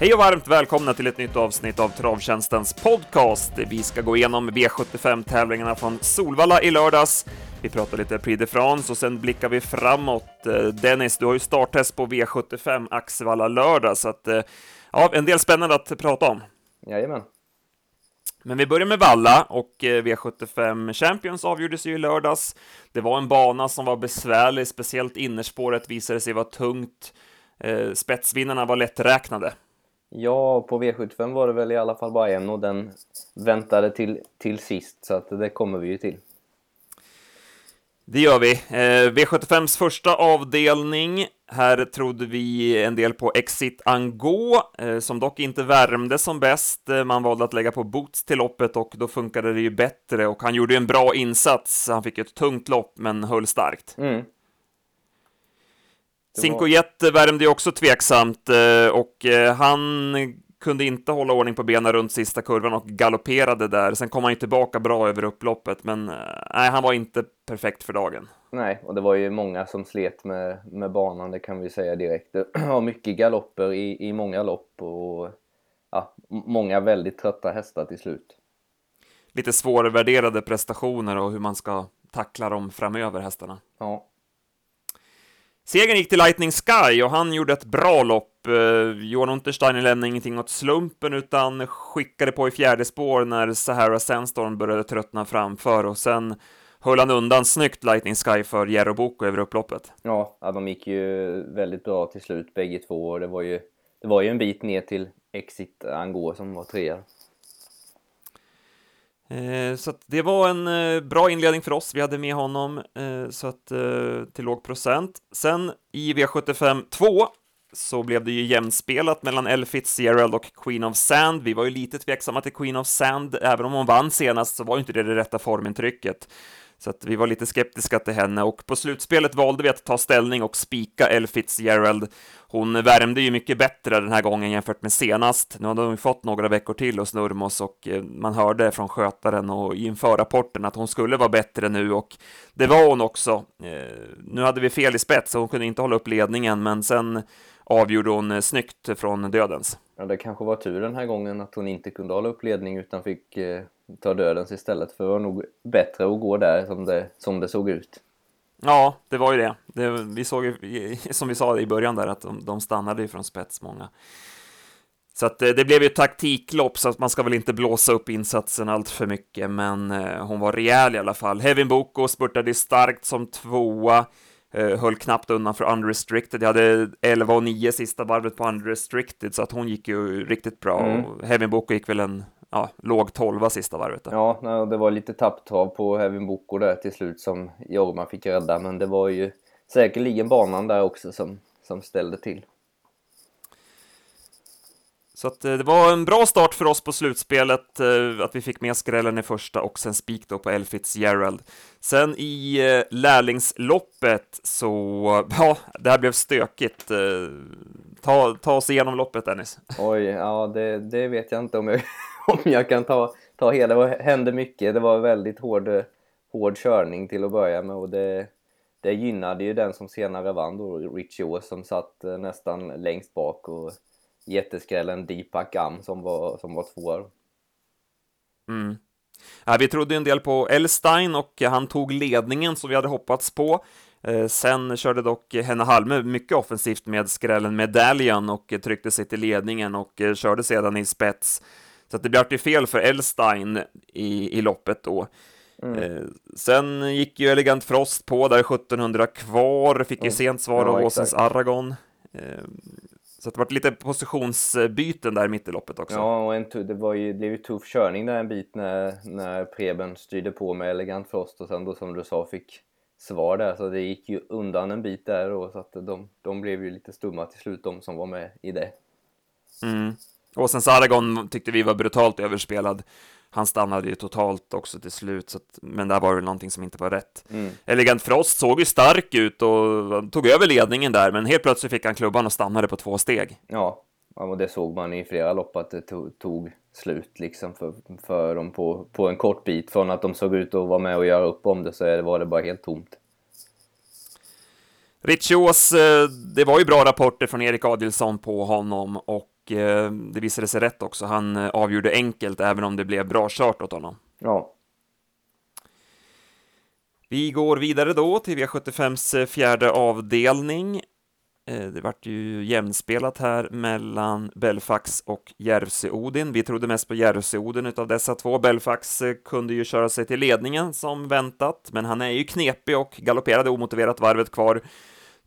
Hej och varmt välkomna till ett nytt avsnitt av Travtjänstens podcast. Vi ska gå igenom V75-tävlingarna från Solvalla i lördags. Vi pratar lite Prix de France och sen blickar vi framåt. Eh, Dennis, du har ju starttest på V75 Axevalla lördag, så att eh, ja, en del spännande att prata om. Jajamän. Men vi börjar med Valla och eh, V75 Champions avgjordes ju i lördags. Det var en bana som var besvärlig, speciellt innerspåret visade sig vara tungt. Spetsvinnarna var lätträknade. Ja, på V75 var det väl i alla fall bara en och den väntade till, till sist, så att det kommer vi ju till. Det gör vi. Eh, V75s första avdelning. Här trodde vi en del på Exit Angå, eh, som dock inte värmde som bäst. Eh, man valde att lägga på boots till loppet och då funkade det ju bättre och han gjorde en bra insats. Han fick ett tungt lopp men höll starkt. Mm. Cinco Jet värmde ju också tveksamt eh, och eh, han kunde inte hålla ordning på benen runt sista kurvan och galopperade där. Sen kom han ju tillbaka bra över upploppet, men eh, nej, han var inte perfekt för dagen. Nej, och det var ju många som slet med, med banan, det kan vi säga direkt. Det var mycket galopper i, i många lopp och ja, många väldigt trötta hästar till slut. Lite svårvärderade prestationer och hur man ska tackla dem framöver, hästarna. Ja. Segern gick till Lightning Sky och han gjorde ett bra lopp. Eh, Johan Untersteiner lämnade ingenting åt slumpen utan skickade på i fjärde spår när Sahara Sandstorm började tröttna framför och sen höll han undan snyggt Lightning Sky för Jero Boko över upploppet. Ja, de gick ju väldigt bra till slut bägge två och det var ju, det var ju en bit ner till Exit Angå som var trea. Eh, så det var en eh, bra inledning för oss. Vi hade med honom eh, så att, till låg procent. Sen i V75 2 så blev det ju jämspelat mellan Elle Fitzgerald och Queen of Sand. Vi var ju lite tveksamma till Queen of Sand, även om hon vann senast så var ju inte det det rätta formintrycket. Så att vi var lite skeptiska till henne och på slutspelet valde vi att ta ställning och spika Elle Fitzgerald. Hon värmde ju mycket bättre den här gången jämfört med senast. Nu har hon fått några veckor till hos Nurmos och eh, man hörde från skötaren och inför rapporten att hon skulle vara bättre nu och det var hon också. Eh, nu hade vi fel i spets och hon kunde inte hålla upp ledningen, men sen avgjorde hon eh, snyggt från dödens. Ja, det kanske var tur den här gången att hon inte kunde hålla upp ledning utan fick ta dödens istället. För det var nog bättre att gå där som det, som det såg ut. Ja, det var ju det. det vi såg som vi sa i början där, att de, de stannade ju från spets många. Så att det, eh, det blev ju taktiklopp, så att man ska väl inte blåsa upp insatsen allt för mycket, men eh, hon var rejäl i alla fall. Hevin Boko spurtade starkt som tvåa. Eh, höll knappt undan för unrestricted. Jag hade 11 och 9 sista varvet på unrestricted, så att hon gick ju riktigt bra. Mm. Hevin Boko gick väl en ja, låg 12 sista varvet. Då. Ja, det var lite tapptrav på Hevin Boko där till slut som Jorma fick rädda, men det var ju säkerligen banan där också som, som ställde till. Så att, eh, det var en bra start för oss på slutspelet, eh, att vi fick med skrällen i första och sen spik då på El Fitzgerald. Sen i eh, lärlingsloppet så, ja, det här blev stökigt. Ta, ta oss igenom loppet Dennis. Oj, ja det, det vet jag inte om jag, om jag kan ta, ta hela. Det hände mycket, det var väldigt hård, hård körning till att börja med och det, det gynnade ju den som senare vann då, Richie Ås som satt eh, nästan längst bak och jätteskrällen Deepak Am som var, som var tvåa. Mm. Ja, vi trodde en del på Elstein och han tog ledningen som vi hade hoppats på. Eh, sen körde dock Henna Halme mycket offensivt med skrällen Medallion och tryckte sig till ledningen och eh, körde sedan i spets. Så att det blev fel för Elstein i, i loppet då. Mm. Eh, sen gick ju Elegant Frost på där 1700 kvar, fick ju mm. sent svar av ja, Åsens Aragon. Så det var lite positionsbyten där mitt i loppet också. Ja, och en, det, var ju, det blev ju tuff körning där en bit när, när Preben styrde på med elegant frost och sen då som du sa fick svar där. Så det gick ju undan en bit där då, så att de, de blev ju lite stumma till slut, de som var med i det. Mm. Och sen Saragon tyckte vi var brutalt överspelad han stannade ju totalt också till slut, så att, men där var det någonting som inte var rätt. Mm. Elegant Frost såg ju stark ut och tog över ledningen där, men helt plötsligt fick han klubban och stannade på två steg. Ja, och det såg man i flera lopp att det tog, slut liksom för, för dem på, på en kort bit. Från att de såg ut att vara med och göra upp om det så var det bara helt tomt. Ritchios, eh, det var ju bra rapporter från Erik Adilsson på honom och och eh, det visade sig rätt också. Han eh, avgjorde enkelt, även om det blev bra kört åt honom. Ja. Vi går vidare då till V75s fjärde avdelning. Det vart ju jämspelat här mellan Belfax och Järvsö-Odin. Vi trodde mest på Järvsö-Odin utav dessa två. Belfax kunde ju köra sig till ledningen som väntat, men han är ju knepig och galopperade omotiverat varvet kvar.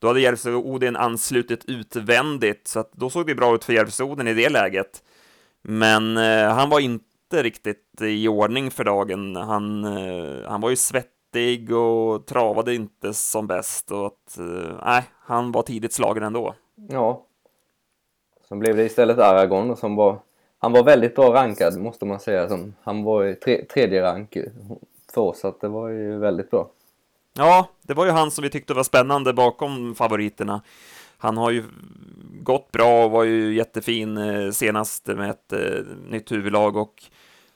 Då hade Järvsö-Odin anslutit utvändigt, så att då såg det bra ut för Järvsö-Odin i det läget. Men eh, han var inte riktigt i ordning för dagen. Han, eh, han var ju svettig och travade inte som bäst och att, eh, han var tidigt slagen ändå. Ja. sen blev det istället Aragon som var, han var väldigt bra rankad måste man säga. Som, han var i tre, tredje rank för oss, så att det var ju väldigt bra. Ja, det var ju han som vi tyckte var spännande bakom favoriterna. Han har ju gått bra och var ju jättefin eh, senast med ett eh, nytt huvudlag och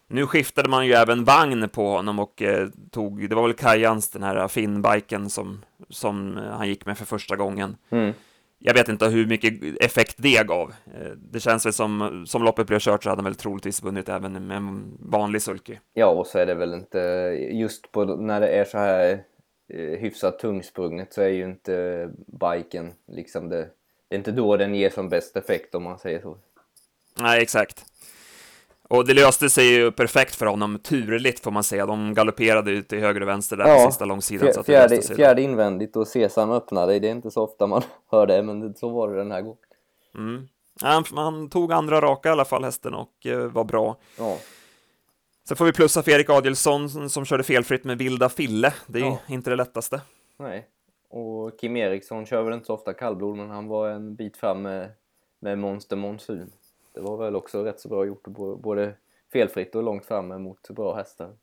nu skiftade man ju även vagn på honom och eh, tog, det var väl Kajans, den här Finnbiken som, som han gick med för första gången. Mm. Jag vet inte hur mycket effekt det gav. Det känns väl som, som loppet blev kört så hade han väl troligtvis vunnit även med en vanlig sulky. Ja, och så är det väl inte, just på när det är så här hyfsat tungsprunget så är ju inte biken liksom det, det är inte då den ger som bäst effekt om man säger så. Nej, exakt. Och det löste sig ju perfekt för honom, turligt får man säga. De galopperade ut till höger och vänster där ja, på sista långsidan. Så fjärde, fjärde invändigt och Sesam öppnade. Det är inte så ofta man hör det, men så var det den här gången. Mm. Han, han, tog andra raka i alla fall, hästen, och eh, var bra. Ja. Sen får vi plussa för Erik Adielsson som körde felfritt med Vilda Fille. Det är ja. inte det lättaste. Nej, och Kim Eriksson kör väl inte så ofta kallblod, men han var en bit fram med, med Monster Monsun. Det var väl också rätt så bra gjort, både felfritt och långt framme mot bra hästar.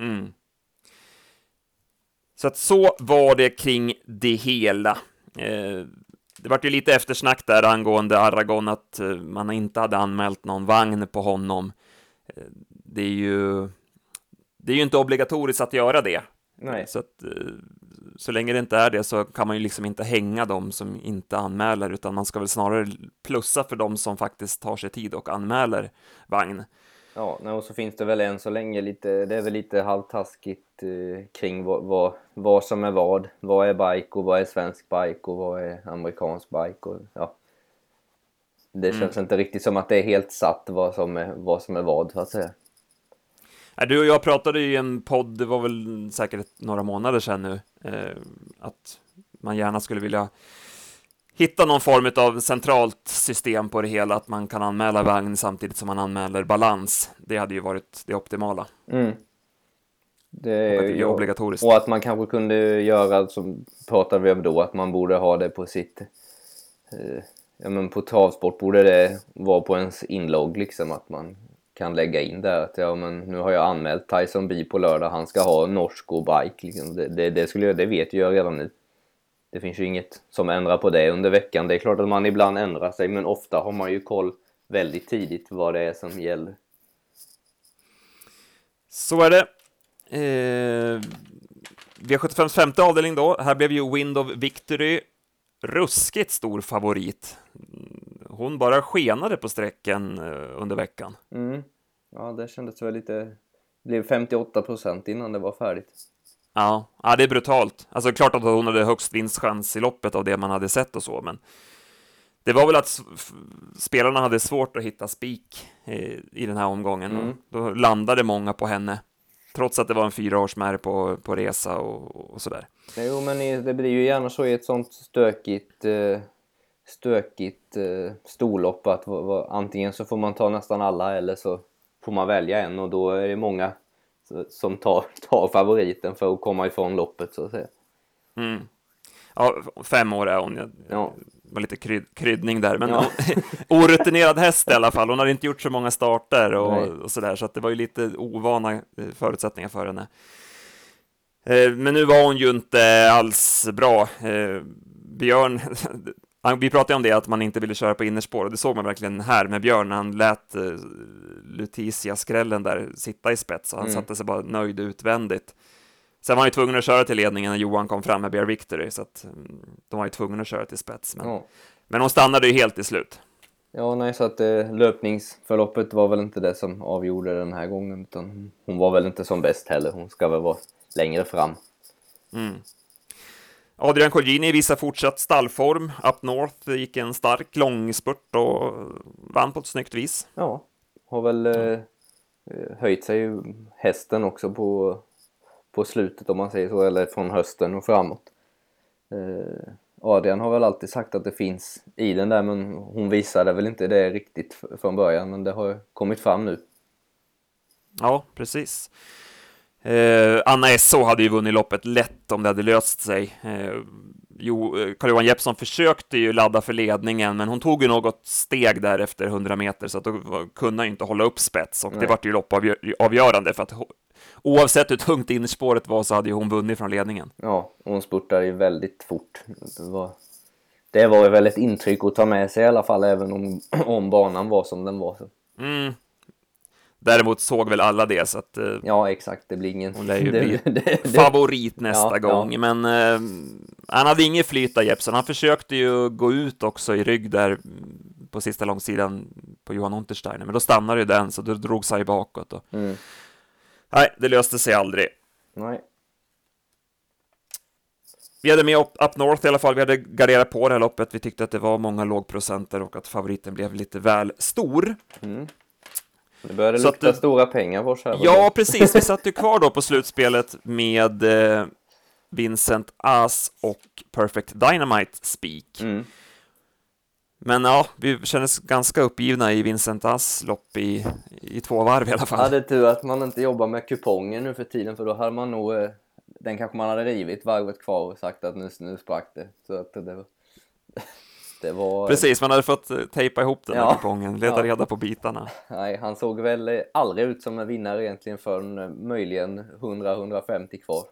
Mm. Så att så var det kring det hela. Eh, det vart ju lite eftersnack där angående Aragon, att eh, man inte hade anmält någon vagn på honom. Det är ju det är ju inte obligatoriskt att göra det. Nej. Så att eh, så länge det inte är det så kan man ju liksom inte hänga dem som inte anmäler, utan man ska väl snarare plussa för dem som faktiskt tar sig tid och anmäler vagn. Ja, och så finns det väl än så länge lite, det är väl lite halvtaskigt eh, kring vad, vad, vad som är vad. Vad är bike och vad är svensk bike och vad är amerikansk bike och ja. Det känns mm. inte riktigt som att det är helt satt vad som är vad, som är vad så att säga. Du och jag pratade i en podd, det var väl säkert några månader sedan nu, eh, att man gärna skulle vilja hitta någon form av centralt system på det hela, att man kan anmäla vagn samtidigt som man anmäler balans. Det hade ju varit det optimala. Mm. Det är, det är obligatoriskt. Och att man kanske kunde göra, som pratade vi om då, att man borde ha det på sitt... Eh, ja men på travsport borde det vara på ens inlogg liksom, att man kan lägga in där att ja, men nu har jag anmält Tyson B på lördag, han ska ha norsk och bike. Liksom. Det, det, det, skulle jag, det vet jag redan nu. Det finns ju inget som ändrar på det under veckan. Det är klart att man ibland ändrar sig, men ofta har man ju koll väldigt tidigt vad det är som gäller. Så är det. Eh, V75 femte avdelning då. Här blev ju Wind of Victory ruskigt stor favorit hon bara skenade på sträckan eh, under veckan. Mm. Ja, det kändes väl lite... Det blev 58 procent innan det var färdigt. Ja, ja, det är brutalt. Alltså klart att hon hade högst vinstchans i loppet av det man hade sett och så, men det var väl att spelarna hade svårt att hitta spik i, den här omgången. Mm. Då landade många på henne, trots att det var en fyraårsmär på, på resa och, och sådär. Jo, men det blir ju gärna så i ett sånt stökigt eh stökigt eh, storlopp att va, va, antingen så får man ta nästan alla eller så får man välja en och då är det många som tar, tar favoriten för att komma ifrån loppet så att säga. Mm. Ja, fem år är hon. Jag, ja. var lite kryd, kryddning där, men ja. orutinerad häst i alla fall. Hon har inte gjort så många starter och, och sådär, så att det var ju lite ovana eh, förutsättningar för henne. Eh, men nu var hon ju inte alls bra. Eh, Björn, vi pratade om det, att man inte ville köra på innerspår, och det såg man verkligen här med Björn, han lät uh, Lutetia-skrällen där sitta i spets, och han mm. satte sig bara nöjd utvändigt. Sen var han ju tvungen att köra till ledningen när Johan kom fram med Bear Victory, så att um, de var ju tvungna att köra till spets. Men, oh. men hon stannade ju helt i slut. Ja, nej, så att eh, löpningsförloppet var väl inte det som avgjorde den här gången, utan hon var väl inte som bäst heller. Hon ska väl vara längre fram. Mm. Adrian Colgjini visar fortsatt stallform. Up North gick en stark långspurt och vann på ett snyggt vis. Ja, har väl eh, höjt sig hästen också på, på slutet om man säger så, eller från hösten och framåt. Eh, Adrian har väl alltid sagt att det finns i den där men hon visade väl inte det riktigt från början men det har kommit fram nu. Ja, precis. Eh, Anna Esso hade ju vunnit loppet lätt om det hade löst sig. Eh, jo, Carl-Johan Jeppsson försökte ju ladda för ledningen, men hon tog ju något steg där efter 100 meter, så att då kunde ju inte hålla upp spets, och Nej. det vart ju loppavgörande, för att oavsett hur tungt innerspåret var så hade ju hon vunnit från ledningen. Ja, hon spurtade ju väldigt fort. Det var, det var väl ett intryck att ta med sig i alla fall, även om, om banan var som den var. Mm, Däremot såg väl alla det, så att... Eh, ja, exakt. Det blir ingen... Hon lär ju det, det, favorit nästa ja, gång, ja. men eh, han hade inget flyt där, Jeppsson. Han försökte ju gå ut också i rygg där på sista långsidan på Johan Untersteiner, men då stannade ju den, så då drog sig bakåt. Och... Mm. Nej, det löste sig aldrig. Nej. Vi hade med Up North i alla fall, vi hade garderat på det här loppet. Vi tyckte att det var många lågprocenter och att favoriten blev lite väl stor. Mm. Det började så lukta att, stora pengar vars här. Ja, precis. Vi satt ju kvar då på slutspelet med eh, Vincent As och Perfect Dynamite Speak. Mm. Men ja, vi kändes ganska uppgivna i Vincent As lopp i, i två varv i alla fall. Ja, det är tur att man inte jobbar med kuponger nu för tiden, för då hade man nog... Eh, den kanske man hade rivit varvet kvar och sagt att nu, nu sprack det. Så att det var... Det var... Precis, man hade fått eh, tejpa ihop den ja. kupongen, leta ja. reda på bitarna. Nej, han såg väl aldrig ut som en vinnare egentligen förrän eh, möjligen 100-150 kvar.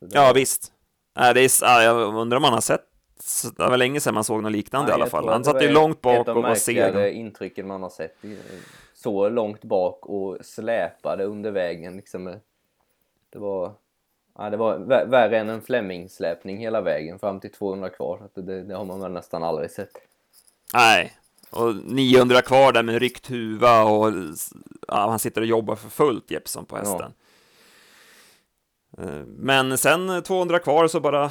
Ja, var... visst. Nej, det är, jag undrar om man har sett det var länge sedan man såg något liknande Nej, i alla fall. Han satt ju långt bak och var seg. Det intrycken man har sett. Så långt bak och släpade under vägen. Liksom. Det var Ja, det var värre än en Fleming-släpning hela vägen fram till 200 kvar. Så det, det har man väl nästan aldrig sett. Nej, och 900 kvar där med ryckt huva och ja, han sitter och jobbar för fullt, Jeppson, på hästen. Ja. Eh, men sen 200 kvar så bara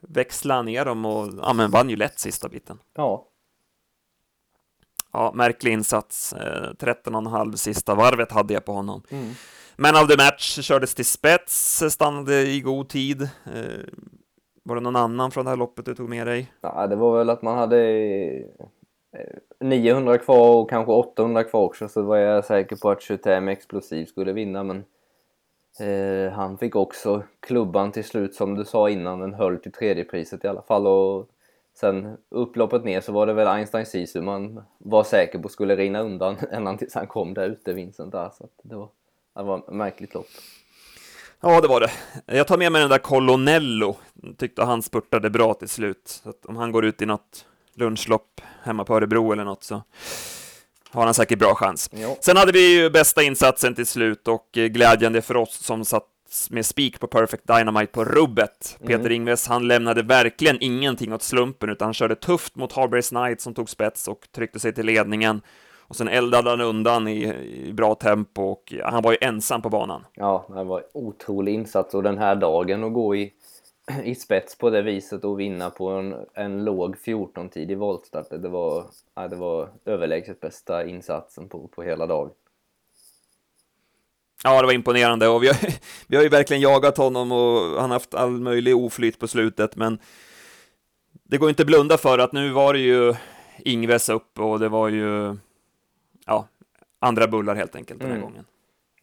växlade han ner dem och ja, men vann ju lätt sista biten. Ja. Ja, märklig insats. 13,5 sista varvet hade jag på honom. Mm. Men of the match kördes till spets, stannade i god tid. Eh, var det någon annan från det här loppet du tog med dig? Nej, det var väl att man hade eh, 900 kvar och kanske 800 kvar också, så var jag säker på att 25 Explosiv skulle vinna, men eh, han fick också klubban till slut, som du sa innan, den höll till tredjepriset i alla fall. Och sen upploppet ner så var det väl Einstein Sisu man var säker på skulle rinna undan ända tills han kom där ute, Vincent där. Så det var det var ett märkligt lopp. Ja, det var det. Jag tar med mig den där Colonello. Tyckte han spurtade bra till slut. Så om han går ut i något lunchlopp hemma på Örebro eller något så har han säkert bra chans. Jo. Sen hade vi ju bästa insatsen till slut och eh, glädjande för oss som satt med spik på Perfect Dynamite på rubbet. Mm. Peter Ingves, han lämnade verkligen ingenting åt slumpen, utan han körde tufft mot Harber's Knight som tog spets och tryckte sig till ledningen. Och sen eldade han undan i, i bra tempo och han var ju ensam på banan. Ja, det var otrolig insats och den här dagen att gå i, i spets på det viset och vinna på en, en låg 14-tid i voltstart, det var, ja, det var överlägset bästa insatsen på, på hela dagen. Ja, det var imponerande och vi har, vi har ju verkligen jagat honom och han har haft all möjlig oflyt på slutet, men det går inte blunda för att nu var det ju Ingves upp och det var ju ja, andra bullar helt enkelt den här mm. gången.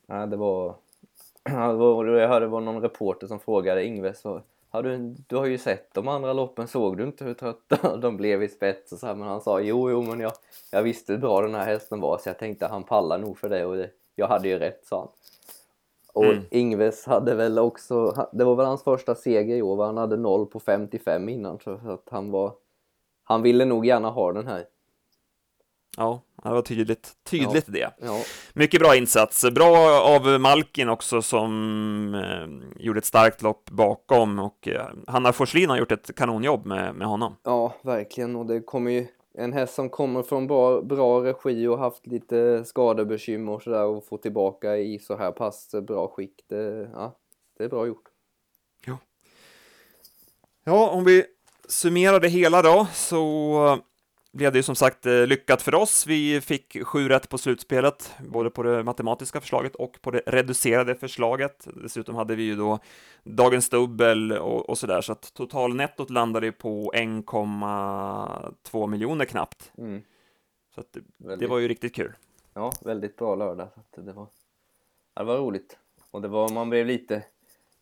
Ja, det var... Jag hörde det var någon reporter som frågade Ingves har du, du har ju sett de andra loppen, såg du inte hur trötta de blev i spets? Och så här, men han sa jo, jo, men jag, jag visste hur bra den här hästen var så jag tänkte han pallar nog för det och det, jag hade ju rätt, sa han. Och mm. Ingves hade väl också, det var väl hans första seger i år, han hade 0 på 55 innan så att han var, han ville nog gärna ha den här. Ja, det var tydligt, tydligt ja. det. Ja. Mycket bra insats. Bra av Malkin också som eh, gjorde ett starkt lopp bakom och eh, Hanna Forslin har gjort ett kanonjobb med, med honom. Ja, verkligen och det kommer ju en häst som kommer från bra, bra regi och haft lite skadebekymmer och sådär och få tillbaka i så här pass bra skick. Det, ja, det är bra gjort. Ja. Ja, om vi summerar det hela då, så blev det ju som sagt eh, lyckat för oss. Vi fick sju rätt på slutspelet, både på det matematiska förslaget och på det reducerade förslaget. Dessutom hade vi ju då dagens dubbel och, och sådär, så att totalnettot landade på 1,2 miljoner knappt. Mm. Så att det, det, var ju riktigt kul. Ja, väldigt bra lördag. Så det, var, det var roligt. Och det var, man blev lite,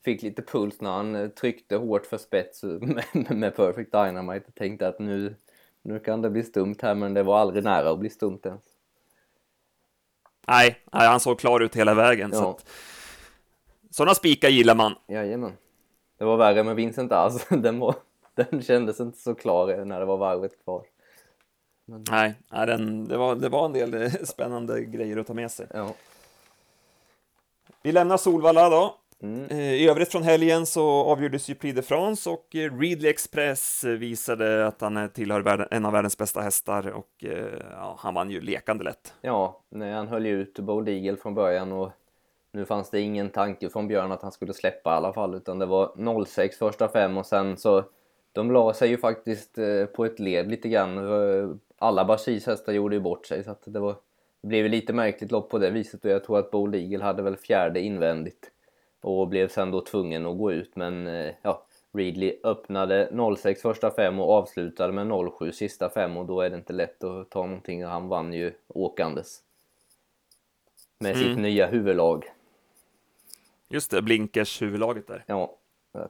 fick lite puls när han eh, tryckte hårt för spets med, med Perfect Dynamite och tänkte att nu nu kan det bli stumt här, men det var aldrig nära att bli stumt ens. Nej, nej han såg klar ut hela vägen. Ja. Så att, sådana spikar gillar man. Jajamän. Det var värre med Vincent As. Den, var, den kändes inte så klar när det var varvet kvar. Men... Nej, nej den, det, var, det var en del eh, spännande grejer att ta med sig. Ja. Vi lämnar Solvalla då Mm. Eh, I övrigt från helgen så avgjordes ju Prix de France och eh, Readly Express visade att han tillhör en av världens bästa hästar och eh, ja, han vann ju lekande lätt. Ja, nej, han höll ju ut Bold Eagle från början och nu fanns det ingen tanke från Björn att han skulle släppa i alla fall utan det var 06 första fem och sen så de la sig ju faktiskt på ett led lite grann. Alla Bashis hästar gjorde ju bort sig så att det var det blev lite märkligt lopp på det viset och jag tror att Bold Eagle hade väl fjärde invändigt och blev sen då tvungen att gå ut men eh, ja, Readley öppnade 06 första fem och avslutade med 07 sista fem och då är det inte lätt att ta någonting och han vann ju åkandes. Med mm. sitt nya huvudlag. Just det, Blinkers huvudlaget där. Ja,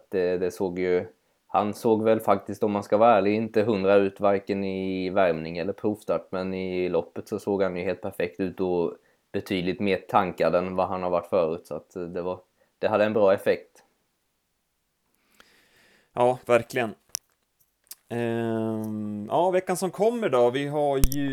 det, det såg ju... Han såg väl faktiskt, om man ska vara ärlig, inte hundra ut varken i värmning eller provstart men i loppet så såg han ju helt perfekt ut och betydligt mer tankad än vad han har varit förut så att det var det hade en bra effekt. Ja, verkligen. Ehm, ja, veckan som kommer då. Vi har ju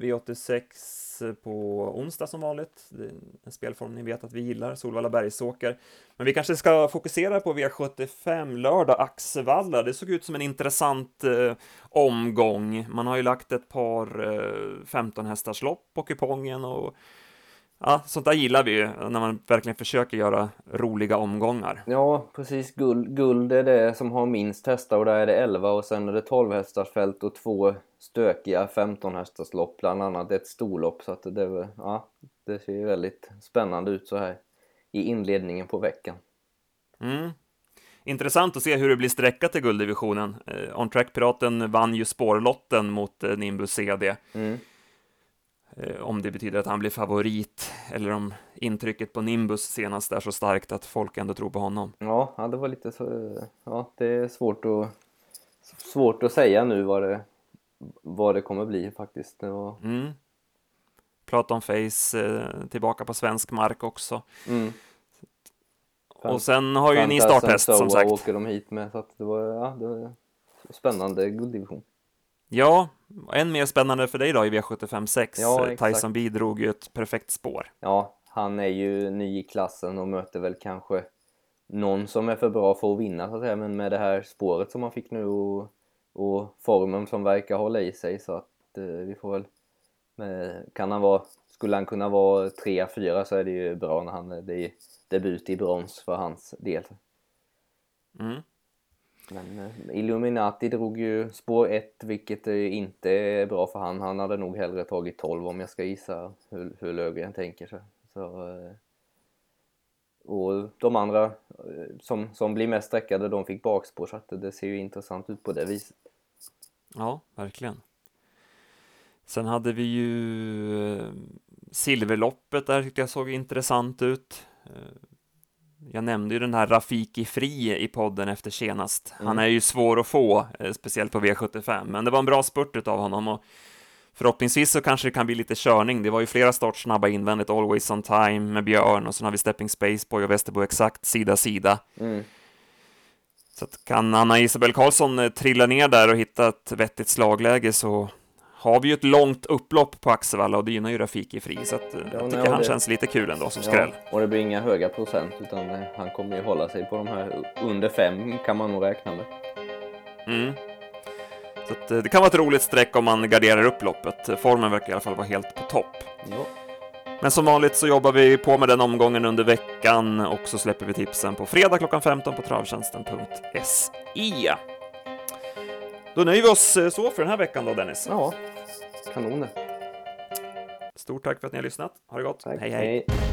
V86 på onsdag som vanligt. Det är en spelform ni vet att vi gillar, Solvalla Bergsåker. Men vi kanske ska fokusera på V75 lördag, Axevalla. Det såg ut som en intressant eh, omgång. Man har ju lagt ett par eh, 15 hästars lopp på kupongen och Ja, sånt där gillar vi ju, när man verkligen försöker göra roliga omgångar. Ja, precis. Guld, guld är det som har minst hästar och där är det 11 och sen är det 12 hästars fält och två stökiga 15 hästars lopp, bland annat ett storlopp. Så att det, ja, det ser ju väldigt spännande ut så här i inledningen på veckan. Mm. Intressant att se hur det blir sträckat i gulddivisionen. Eh, On Track Piraten vann ju spårlotten mot eh, Nimbus CD. Mm. Eh, om det betyder att han blir favorit eller om intrycket på Nimbus senast är så starkt att folk ändå tror på honom. Ja, ja det var lite så. Ja, det är svårt att svårt att säga nu vad det vad det kommer bli faktiskt. Det var... mm. Platon Face eh, tillbaka på svensk mark också. Mm. Och sen har ju ni starthäst som sagt. åker de hit med så att det var, ja, det var spännande gulddivision. Ja, än mer spännande för dig då i V75 6. Ja, Tyson B drog ju ett perfekt spår. Ja, han är ju ny i klassen och möter väl kanske någon som är för bra för att vinna så att säga. Men med det här spåret som han fick nu och, och formen som verkar hålla i sig så att eh, vi får väl med, kan han vara, skulle han kunna vara 3-4 så är det ju bra när han, det är debut i brons för hans del. Mm. Men eh, Illuminati drog ju spår 1 vilket eh, inte är bra för han. Han hade nog hellre tagit 12 om jag ska gissa hur, hur Löfgren tänker sig. Så, eh, och de andra som, som blir mest sträckade de fick bakspår så att det ser ju intressant ut på det viset. Ja, verkligen. Sen hade vi ju Silverloppet där tyckte jag såg intressant ut. Jag nämnde ju den här Rafiki Fri i podden efter senast. Mm. Han är ju svår att få, eh, speciellt på V75, men det var en bra spurt av honom och förhoppningsvis så kanske det kan bli lite körning. Det var ju flera startsnabba invändigt, Always on time med Björn och sen har vi Stepping Space Boy och Västerbo exakt sida sida. Mm. Så att kan Anna Isabel Karlsson eh, trilla ner där och hitta ett vettigt slagläge så har vi ju ett långt upplopp på Axevalla och det gynnar ju Rafiki Fri, så att, ja, jag tycker han det... känns lite kul ändå som skräll. Ja, och det blir inga höga procent, utan eh, han kommer ju hålla sig på de här under fem kan man nog räkna med. Mm. Så att, eh, det kan vara ett roligt streck om man garderar upp loppet. Formen verkar i alla fall vara helt på topp. Ja. Men som vanligt så jobbar vi på med den omgången under veckan och så släpper vi tipsen på fredag klockan 15 på travtjänsten.se. Då nöjer vi oss eh, så för den här veckan då, Dennis. ja, kanon det. Stort tack för att ni har lyssnat. Ha det gott. Tack. hej. hej. hej.